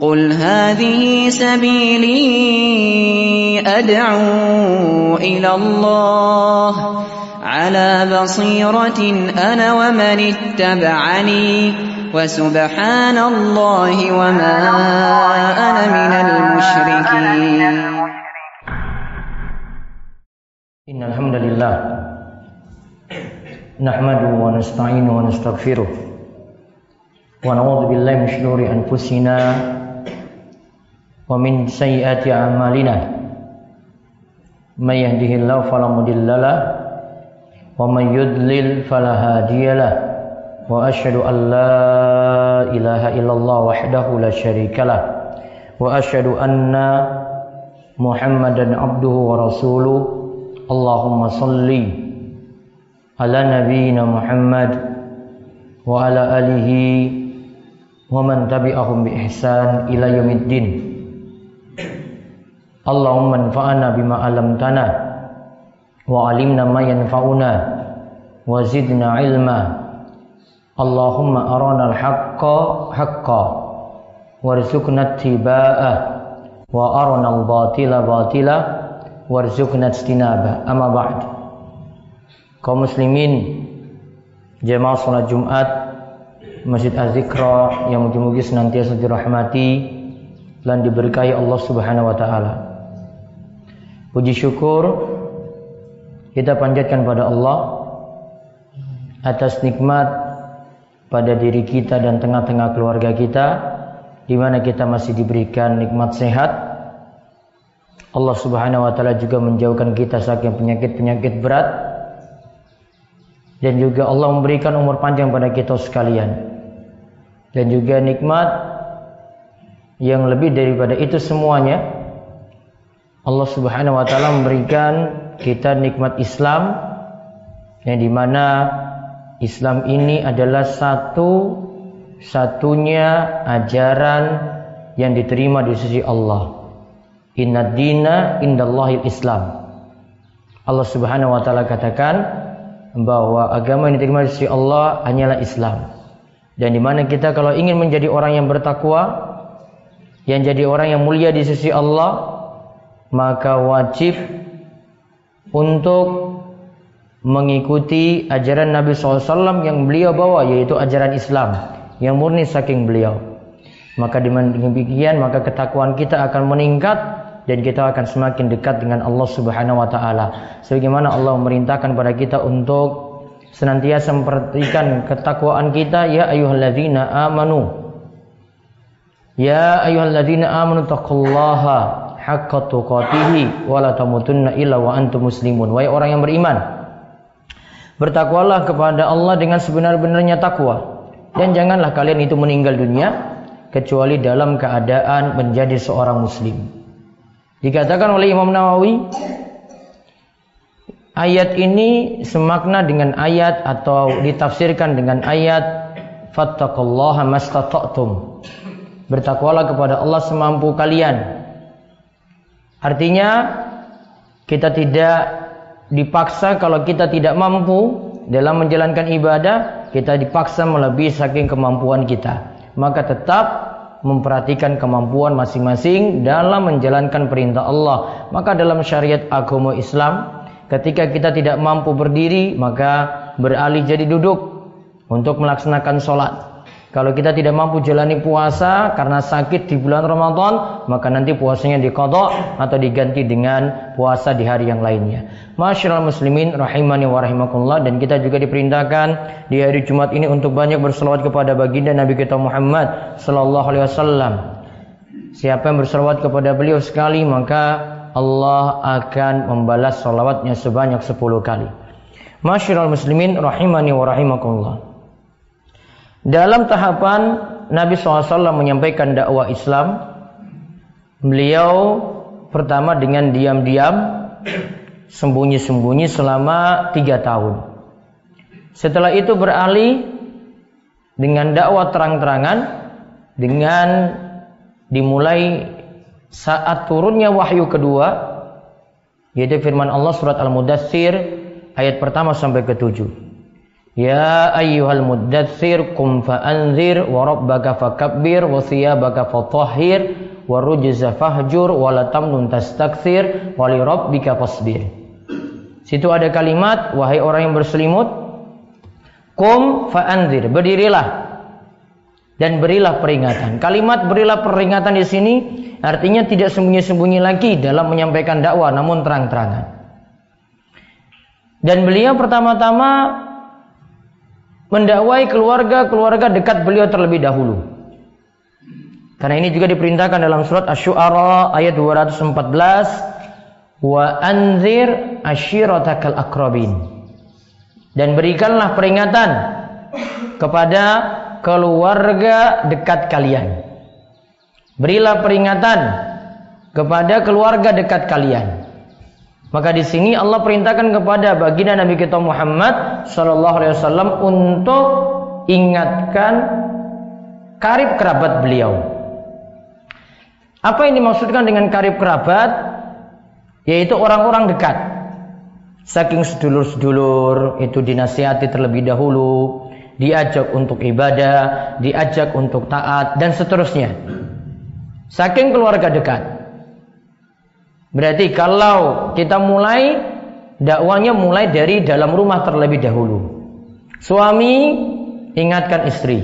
قل هذه سبيلي أدعو إلى الله على بصيرة أنا ومن اتبعني وسبحان الله وما أنا من المشركين. إن الحمد لله نحمده ونستعينه ونستغفره ونعوذ بالله من شرور أنفسنا ومن سيئات أعمالنا من يهده الله فلا مضل له ومن يضلل فلا هادي له وأشهد أن لا إله إلا الله وحده لا شريك له وأشهد أن محمدا عبده ورسوله اللهم صل على نبينا محمد وعلى آله ومن تبعهم بإحسان إلى يوم الدين Allahumma anfa'na bima alam tana, wa alimna ma yanfa'una wa zidna ilma. Allahumma arana al-haqqa haqqa warzukna tibaa, wa arana al-batila batila warzukna istinaba amma ba'd. Kau muslimin jemaah salat Jumat Masjid Azikra yang mungkin-mungkin senantiasa dirahmati dan diberkahi Allah Subhanahu wa taala. Puji syukur kita panjatkan pada Allah atas nikmat pada diri kita dan tengah-tengah keluarga kita di mana kita masih diberikan nikmat sehat Allah Subhanahu wa taala juga menjauhkan kita saking penyakit-penyakit berat dan juga Allah memberikan umur panjang pada kita sekalian. Dan juga nikmat yang lebih daripada itu semuanya Allah Subhanahu wa taala memberikan kita nikmat Islam yang di mana Islam ini adalah satu satunya ajaran yang diterima di sisi Allah. Inna dina indallahil Islam. Allah Subhanahu wa taala katakan bahwa agama yang diterima di sisi Allah hanyalah Islam. Dan di mana kita kalau ingin menjadi orang yang bertakwa, yang jadi orang yang mulia di sisi Allah, maka wajib untuk mengikuti ajaran Nabi SAW yang beliau bawa yaitu ajaran Islam yang murni saking beliau. Maka dengan demikian maka ketakwaan kita akan meningkat dan kita akan semakin dekat dengan Allah Subhanahu wa taala. Sebagaimana Allah memerintahkan kepada kita untuk senantiasa memperhatikan ketakwaan kita ya ayyuhalladzina amanu. Ya ayyuhalladzina amanu taqullaha haqqa tuqatih wa la tamutunna illa wa antum muslimun. Wahai orang yang beriman, bertakwalah kepada Allah dengan sebenar-benarnya takwa dan janganlah kalian itu meninggal dunia kecuali dalam keadaan menjadi seorang muslim. Dikatakan oleh Imam Nawawi ayat ini semakna dengan ayat atau ditafsirkan dengan ayat fattaqullaha mastata'tum. Bertakwalah kepada Allah semampu kalian. Artinya kita tidak dipaksa kalau kita tidak mampu dalam menjalankan ibadah, kita dipaksa melebihi saking kemampuan kita. Maka tetap memperhatikan kemampuan masing-masing dalam menjalankan perintah Allah. Maka dalam syariat agama Islam, ketika kita tidak mampu berdiri, maka beralih jadi duduk untuk melaksanakan sholat. Kalau kita tidak mampu jalani puasa karena sakit di bulan Ramadan, maka nanti puasanya dikodok atau diganti dengan puasa di hari yang lainnya. Masyaallah muslimin rahimani wa rahimakumullah dan kita juga diperintahkan di hari Jumat ini untuk banyak berselawat kepada baginda Nabi kita Muhammad sallallahu alaihi wasallam. Siapa yang berselawat kepada beliau sekali maka Allah akan membalas salawatnya sebanyak 10 kali. Masyaallah muslimin rahimani wa rahimakumullah. Dalam tahapan Nabi SAW menyampaikan dakwah Islam, beliau pertama dengan diam-diam, sembunyi-sembunyi selama tiga tahun. Setelah itu beralih dengan dakwah terang-terangan, dengan dimulai saat turunnya wahyu kedua, yaitu firman Allah surat Al-Mudassir ayat pertama sampai ketujuh. Ya ayyuhal muddatsir kum fa'anzir wa rabbaka fakabbir wa thiyabaka fatahhir wa rujza fahjur wa la tamnun tastakthir wa li rabbika fasbir. Situ ada kalimat wahai orang yang berselimut kum fa'anzir berdirilah dan berilah peringatan. Kalimat berilah peringatan di sini artinya tidak sembunyi-sembunyi lagi dalam menyampaikan dakwah namun terang-terangan. Dan beliau pertama-tama mendakwai keluarga-keluarga dekat beliau terlebih dahulu. Karena ini juga diperintahkan dalam surat Asy-Syu'ara ayat 214 wa anzir asyiratakal akrabin. Dan berikanlah peringatan kepada keluarga dekat kalian. Berilah peringatan kepada keluarga dekat kalian. Maka di sini Allah perintahkan kepada baginda Nabi kita Muhammad Sallallahu Alaihi Wasallam untuk ingatkan karib kerabat beliau. Apa yang dimaksudkan dengan karib kerabat? Yaitu orang-orang dekat. Saking sedulur-sedulur itu dinasihati terlebih dahulu, diajak untuk ibadah, diajak untuk taat dan seterusnya. Saking keluarga dekat. Berarti kalau kita mulai dakwanya mulai dari dalam rumah terlebih dahulu. Suami ingatkan istri.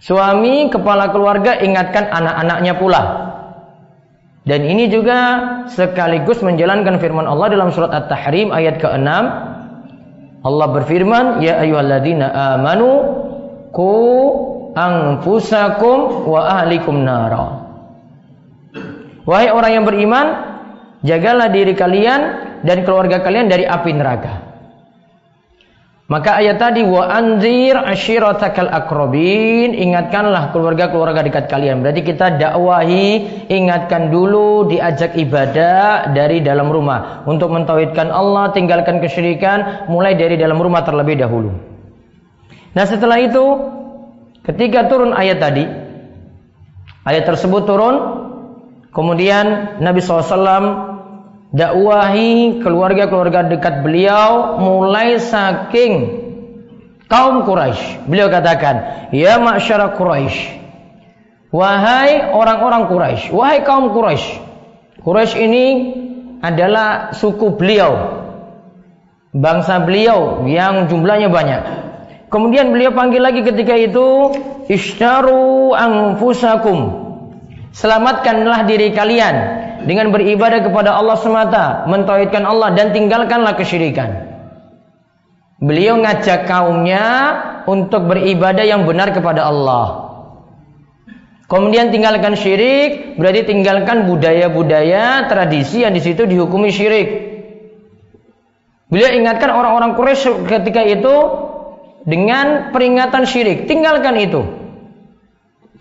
Suami kepala keluarga ingatkan anak-anaknya pula. Dan ini juga sekaligus menjalankan firman Allah dalam surat At-Tahrim ayat ke-6. Allah berfirman, "Ya ayyuhalladzina amanu qu anfusakum wa ahlikum nara." Wahai orang yang beriman, jagalah diri kalian dan keluarga kalian dari api neraka. Maka ayat tadi wa anzir ashiratakal akrobin ingatkanlah keluarga-keluarga dekat kalian. Berarti kita dakwahi, ingatkan dulu diajak ibadah dari dalam rumah untuk mentauhidkan Allah, tinggalkan kesyirikan mulai dari dalam rumah terlebih dahulu. Nah, setelah itu ketika turun ayat tadi ayat tersebut turun Kemudian Nabi SAW dakwahi keluarga-keluarga dekat beliau mulai saking kaum Quraisy. Beliau katakan, "Ya ma'syara Quraisy, wahai orang-orang Quraisy, wahai kaum Quraisy." Quraisy ini adalah suku beliau, bangsa beliau yang jumlahnya banyak. Kemudian beliau panggil lagi ketika itu, "Ishtaru anfusakum." Selamatkanlah diri kalian dengan beribadah kepada Allah semata, mentauhidkan Allah dan tinggalkanlah kesyirikan. Beliau ngajak kaumnya untuk beribadah yang benar kepada Allah. Kemudian tinggalkan syirik, berarti tinggalkan budaya-budaya, tradisi yang di situ dihukumi syirik. Beliau ingatkan orang-orang Quraisy ketika itu dengan peringatan syirik, tinggalkan itu.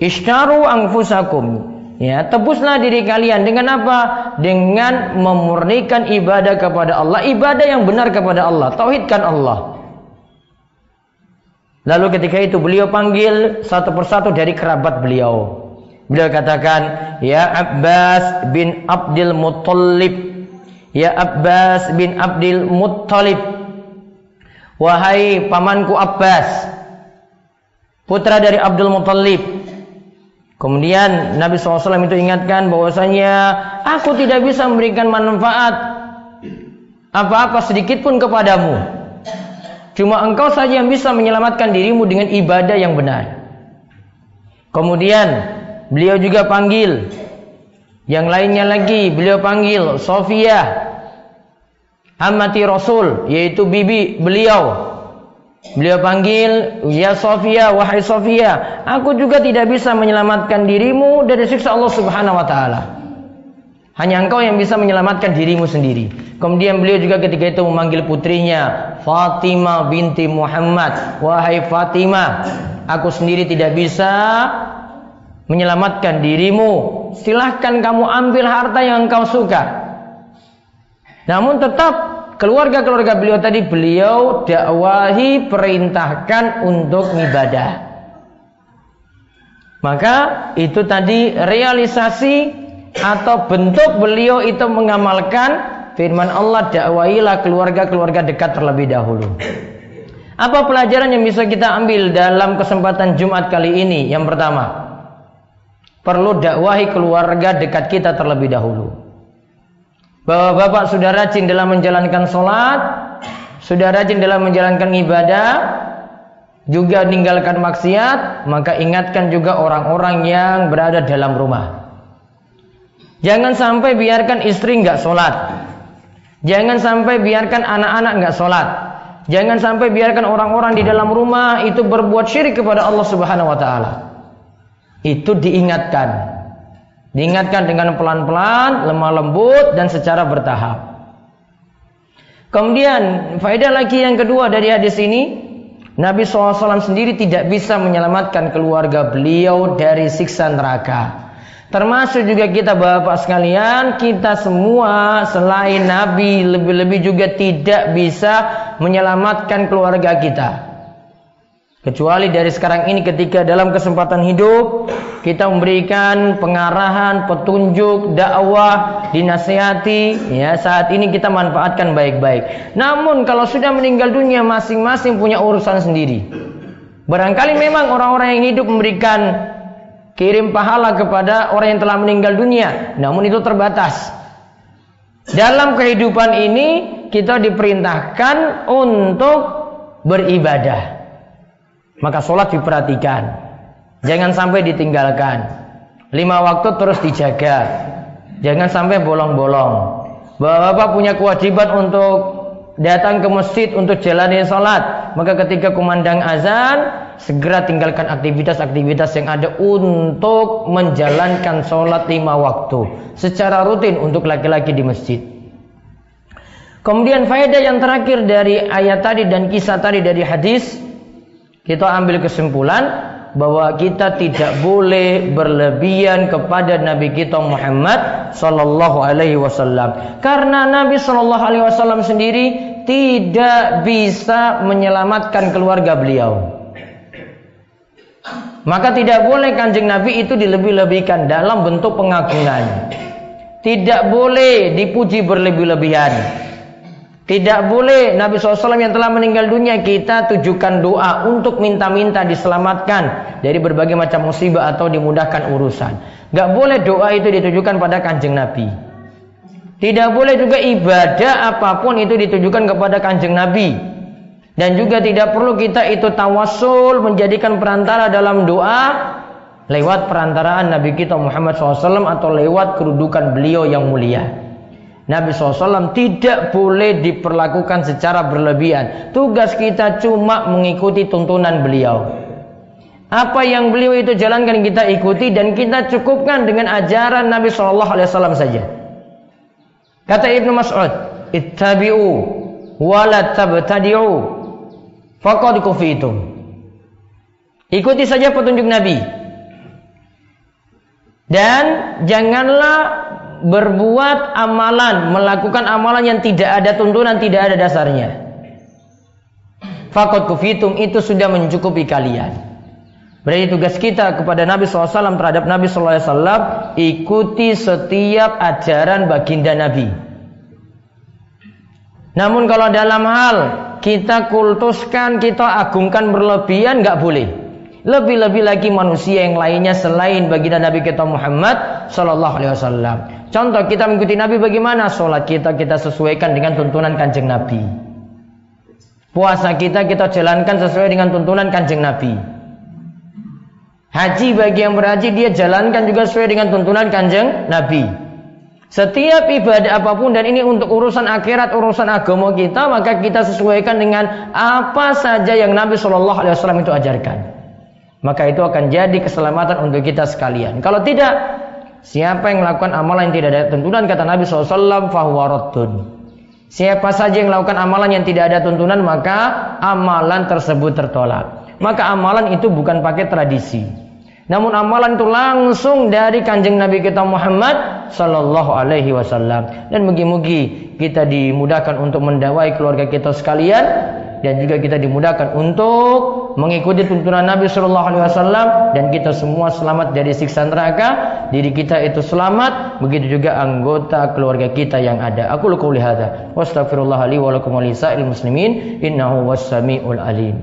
Ishtaru anfusakum. Ya, tebuslah diri kalian. Dengan apa? Dengan memurnikan ibadah kepada Allah, ibadah yang benar kepada Allah, tauhidkan Allah. Lalu ketika itu beliau panggil satu persatu dari kerabat beliau. Beliau katakan, "Ya Abbas bin Abdul Muttalib, ya Abbas bin Abdul Muttalib, wahai pamanku Abbas, putra dari Abdul Muttalib, Kemudian Nabi SAW itu ingatkan bahwasanya aku tidak bisa memberikan manfaat apa-apa sedikit pun kepadamu. Cuma engkau saja yang bisa menyelamatkan dirimu dengan ibadah yang benar. Kemudian beliau juga panggil yang lainnya lagi beliau panggil Sofia amati Rasul yaitu bibi beliau Beliau panggil, "Ya Sofia, wahai Sofia, aku juga tidak bisa menyelamatkan dirimu dari siksa Allah Subhanahu wa taala. Hanya engkau yang bisa menyelamatkan dirimu sendiri." Kemudian beliau juga ketika itu memanggil putrinya, Fatimah binti Muhammad, "Wahai Fatimah, aku sendiri tidak bisa menyelamatkan dirimu. Silahkan kamu ambil harta yang engkau suka." Namun tetap keluarga-keluarga beliau tadi beliau dakwahi perintahkan untuk ibadah. Maka itu tadi realisasi atau bentuk beliau itu mengamalkan firman Allah dakwahilah keluarga-keluarga dekat terlebih dahulu. Apa pelajaran yang bisa kita ambil dalam kesempatan Jumat kali ini? Yang pertama, perlu dakwahi keluarga dekat kita terlebih dahulu. Bahwa bapak sudah rajin dalam menjalankan sholat, sudah rajin dalam menjalankan ibadah, juga meninggalkan maksiat, maka ingatkan juga orang-orang yang berada dalam rumah. Jangan sampai biarkan istri nggak sholat. Jangan sampai biarkan anak-anak nggak sholat. Jangan sampai biarkan orang-orang di dalam rumah itu berbuat syirik kepada Allah Subhanahu wa taala. Itu diingatkan. Diingatkan dengan pelan-pelan, lemah lembut dan secara bertahap. Kemudian faedah lagi yang kedua dari hadis ini, Nabi SAW sendiri tidak bisa menyelamatkan keluarga beliau dari siksa neraka. Termasuk juga kita bapak sekalian, kita semua selain Nabi lebih-lebih juga tidak bisa menyelamatkan keluarga kita. Kecuali dari sekarang ini ketika dalam kesempatan hidup kita memberikan pengarahan, petunjuk, dakwah, dinasihati, ya saat ini kita manfaatkan baik-baik. Namun kalau sudah meninggal dunia masing-masing punya urusan sendiri. Barangkali memang orang-orang yang hidup memberikan kirim pahala kepada orang yang telah meninggal dunia. Namun itu terbatas. Dalam kehidupan ini kita diperintahkan untuk beribadah. Maka sholat diperhatikan. Jangan sampai ditinggalkan. Lima waktu terus dijaga. Jangan sampai bolong-bolong. Bapak-bapak punya kewajiban untuk datang ke masjid untuk jalani sholat. Maka ketika kumandang azan, segera tinggalkan aktivitas-aktivitas yang ada untuk menjalankan sholat lima waktu secara rutin untuk laki-laki di masjid. Kemudian faedah yang terakhir dari ayat tadi dan kisah tadi dari hadis kita ambil kesimpulan bahwa kita tidak boleh berlebihan kepada Nabi kita Muhammad Sallallahu Alaihi Wasallam karena Nabi Sallallahu Alaihi Wasallam sendiri tidak bisa menyelamatkan keluarga beliau. Maka tidak boleh kanjeng Nabi itu dilebih-lebihkan dalam bentuk pengagungan. Tidak boleh dipuji berlebih-lebihan. Tidak boleh Nabi SAW yang telah meninggal dunia kita tujukan doa untuk minta-minta diselamatkan dari berbagai macam musibah atau dimudahkan urusan. Gak boleh doa itu ditujukan pada kanjeng Nabi. Tidak boleh juga ibadah apa pun itu ditujukan kepada kanjeng Nabi. Dan juga tidak perlu kita itu tawasul menjadikan perantara dalam doa lewat perantaraan Nabi kita Muhammad SAW atau lewat kedudukan beliau yang mulia. Nabi SAW tidak boleh diperlakukan secara berlebihan. Tugas kita cuma mengikuti tuntunan beliau. Apa yang beliau itu jalankan kita ikuti dan kita cukupkan dengan ajaran Nabi SAW saja. Kata Ibnu Mas'ud, "Ittabi'u wa tabtadi'u." Faqad kufitum. Ikuti saja petunjuk Nabi. Dan janganlah berbuat amalan, melakukan amalan yang tidak ada tuntunan, tidak ada dasarnya. Fakot kufitum itu sudah mencukupi kalian. Berarti tugas kita kepada Nabi SAW terhadap Nabi SAW ikuti setiap ajaran baginda Nabi. Namun kalau dalam hal kita kultuskan, kita agungkan berlebihan nggak boleh. Lebih-lebih lagi manusia yang lainnya selain baginda Nabi kita Muhammad Sallallahu Alaihi Wasallam. Contoh kita mengikuti Nabi bagaimana? Sholat kita kita sesuaikan dengan tuntunan kanjeng Nabi. Puasa kita kita jalankan sesuai dengan tuntunan kanjeng Nabi. Haji bagi yang berhaji dia jalankan juga sesuai dengan tuntunan kanjeng Nabi. Setiap ibadah apa pun dan ini untuk urusan akhirat, urusan agama kita, maka kita sesuaikan dengan apa saja yang Nabi Shallallahu Alaihi Wasallam itu ajarkan. Maka itu akan jadi keselamatan untuk kita sekalian. Kalau tidak, siapa yang melakukan amalan yang tidak ada tuntunan kata Nabi SAW, fahuwaratun. Siapa saja yang melakukan amalan yang tidak ada tuntunan, maka amalan tersebut tertolak. Maka amalan itu bukan pakai tradisi. Namun amalan itu langsung dari kanjeng Nabi kita Muhammad Sallallahu Alaihi Wasallam. Dan mugi-mugi kita dimudahkan untuk mendawai keluarga kita sekalian dan juga kita dimudahkan untuk mengikuti tuntunan Nabi Shallallahu Alaihi Wasallam dan kita semua selamat dari siksa neraka. Diri kita itu selamat. Begitu juga anggota keluarga kita yang ada. Aku luka hadza. Wastaghfirullah li wa lakum muslimin. Innahu was-sami'ul alim.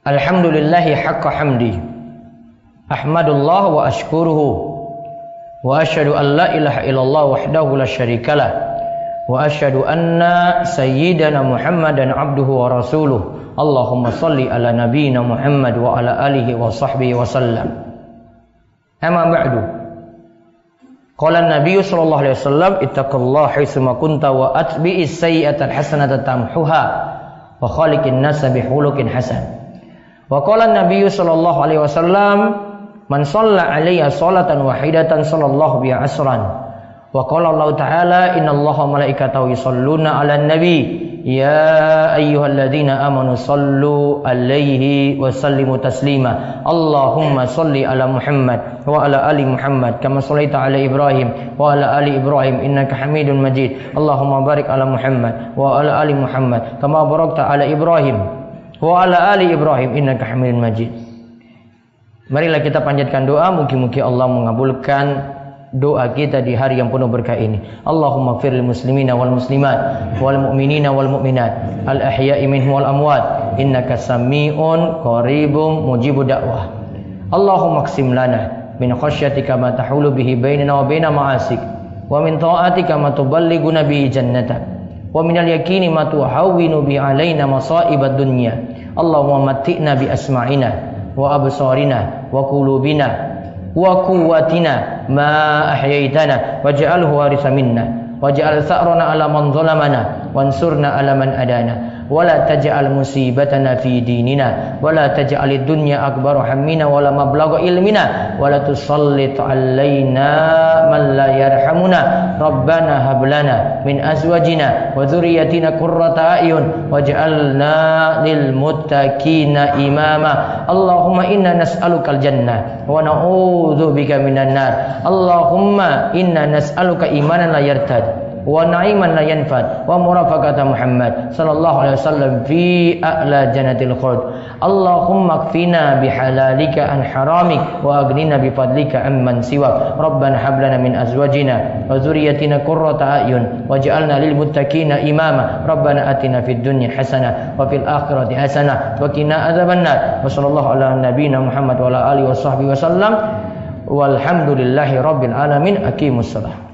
Alhamdulillahi haqqa hamdi. Ahmadullah wa ashkuruhu. Wa ashadu an la ilaha illallah wahdahu la syarikalah. Wa ashadu anna sayyidana Muhammadan abduhu wa rasuluh. Allahumma salli ala nabiyina Muhammad wa ala alihi wa sahbihi wa sallam. Amma ba'du. Qala Nabi sallallahu alaihi wasallam ittaqullaha haitsu ma kunta wa atbi'is sayyi'ata al-hasanata tamhuha wa khaliqin nasa bihulukin hasan. Wa qala Nabi sallallahu alaihi wasallam man shalla alayya salatan wahidatan sallallahu biha asran. Wa qala Allah Ta'ala innallaha malaikatahu yusalluna 'alan nabi ya ayyuhalladzina amanu sallu alaihi wa sallimu taslima. Allahumma salli ala Muhammad wa ala ali Muhammad kama sallaita ala Ibrahim wa ala ali Ibrahim innaka Hamidun Majid. Allahumma barik ala Muhammad wa ala ali Muhammad kama barakta ala Ibrahim wa ala ali Ibrahim innaka Hamidun Majid. Marilah kita panjatkan doa mungkin-mungkin Allah mengabulkan doa kita di hari yang penuh berkah ini. Allahumma firil muslimina wal muslimat wal mu'minina wal mu'minat al ahya'i minhum wal amwat innaka sami'un qaribum mujibu da'wah. Allahumma qsim lana min khasyatika ma tahulu bihi bainana wa baina ma'asik wa min ta'atika ma tuballighuna bihi jannatak wa minal yakini ma tuhawwinu bi alaina masaibad dunya Allahumma matti'na bi asma'ina wa absarina wa qulubina wa quwwatina ma ahyaitana waj'alhu warisa minna waj'al tha'rana ala man zalamana wansurna ala man adana ولا تجعل مصيبتنا في ديننا ولا تجعل الدنيا أكبر همنا ولا مبلغ علمنا ولا تسلط علينا من لا يرحمنا. ربنا هب لنا من أزواجنا وذريتنا قرة أعين واجعلنا للمتقين إماما. اللهم إنا نسألك الجنة ونعوذ بك من النار. اللهم إنا نسألك إيمانا لا يرتد. ونعيما لا ينفد ومرافقة محمد صلى الله عليه وسلم في أعلى جنة الخلد اللهم اكفنا بحلالك عن حرامك وأغننا بفضلك عمن سواك ربنا هب لنا من أزواجنا وذريتنا قرة أعين واجعلنا للمتقين إماما ربنا آتنا في الدنيا حسنة وفي الآخرة حسنة وقنا عذاب النار وصلى الله على نبينا محمد وعلى آله وصحبه وسلم والحمد لله رب العالمين أقيموا الصلاة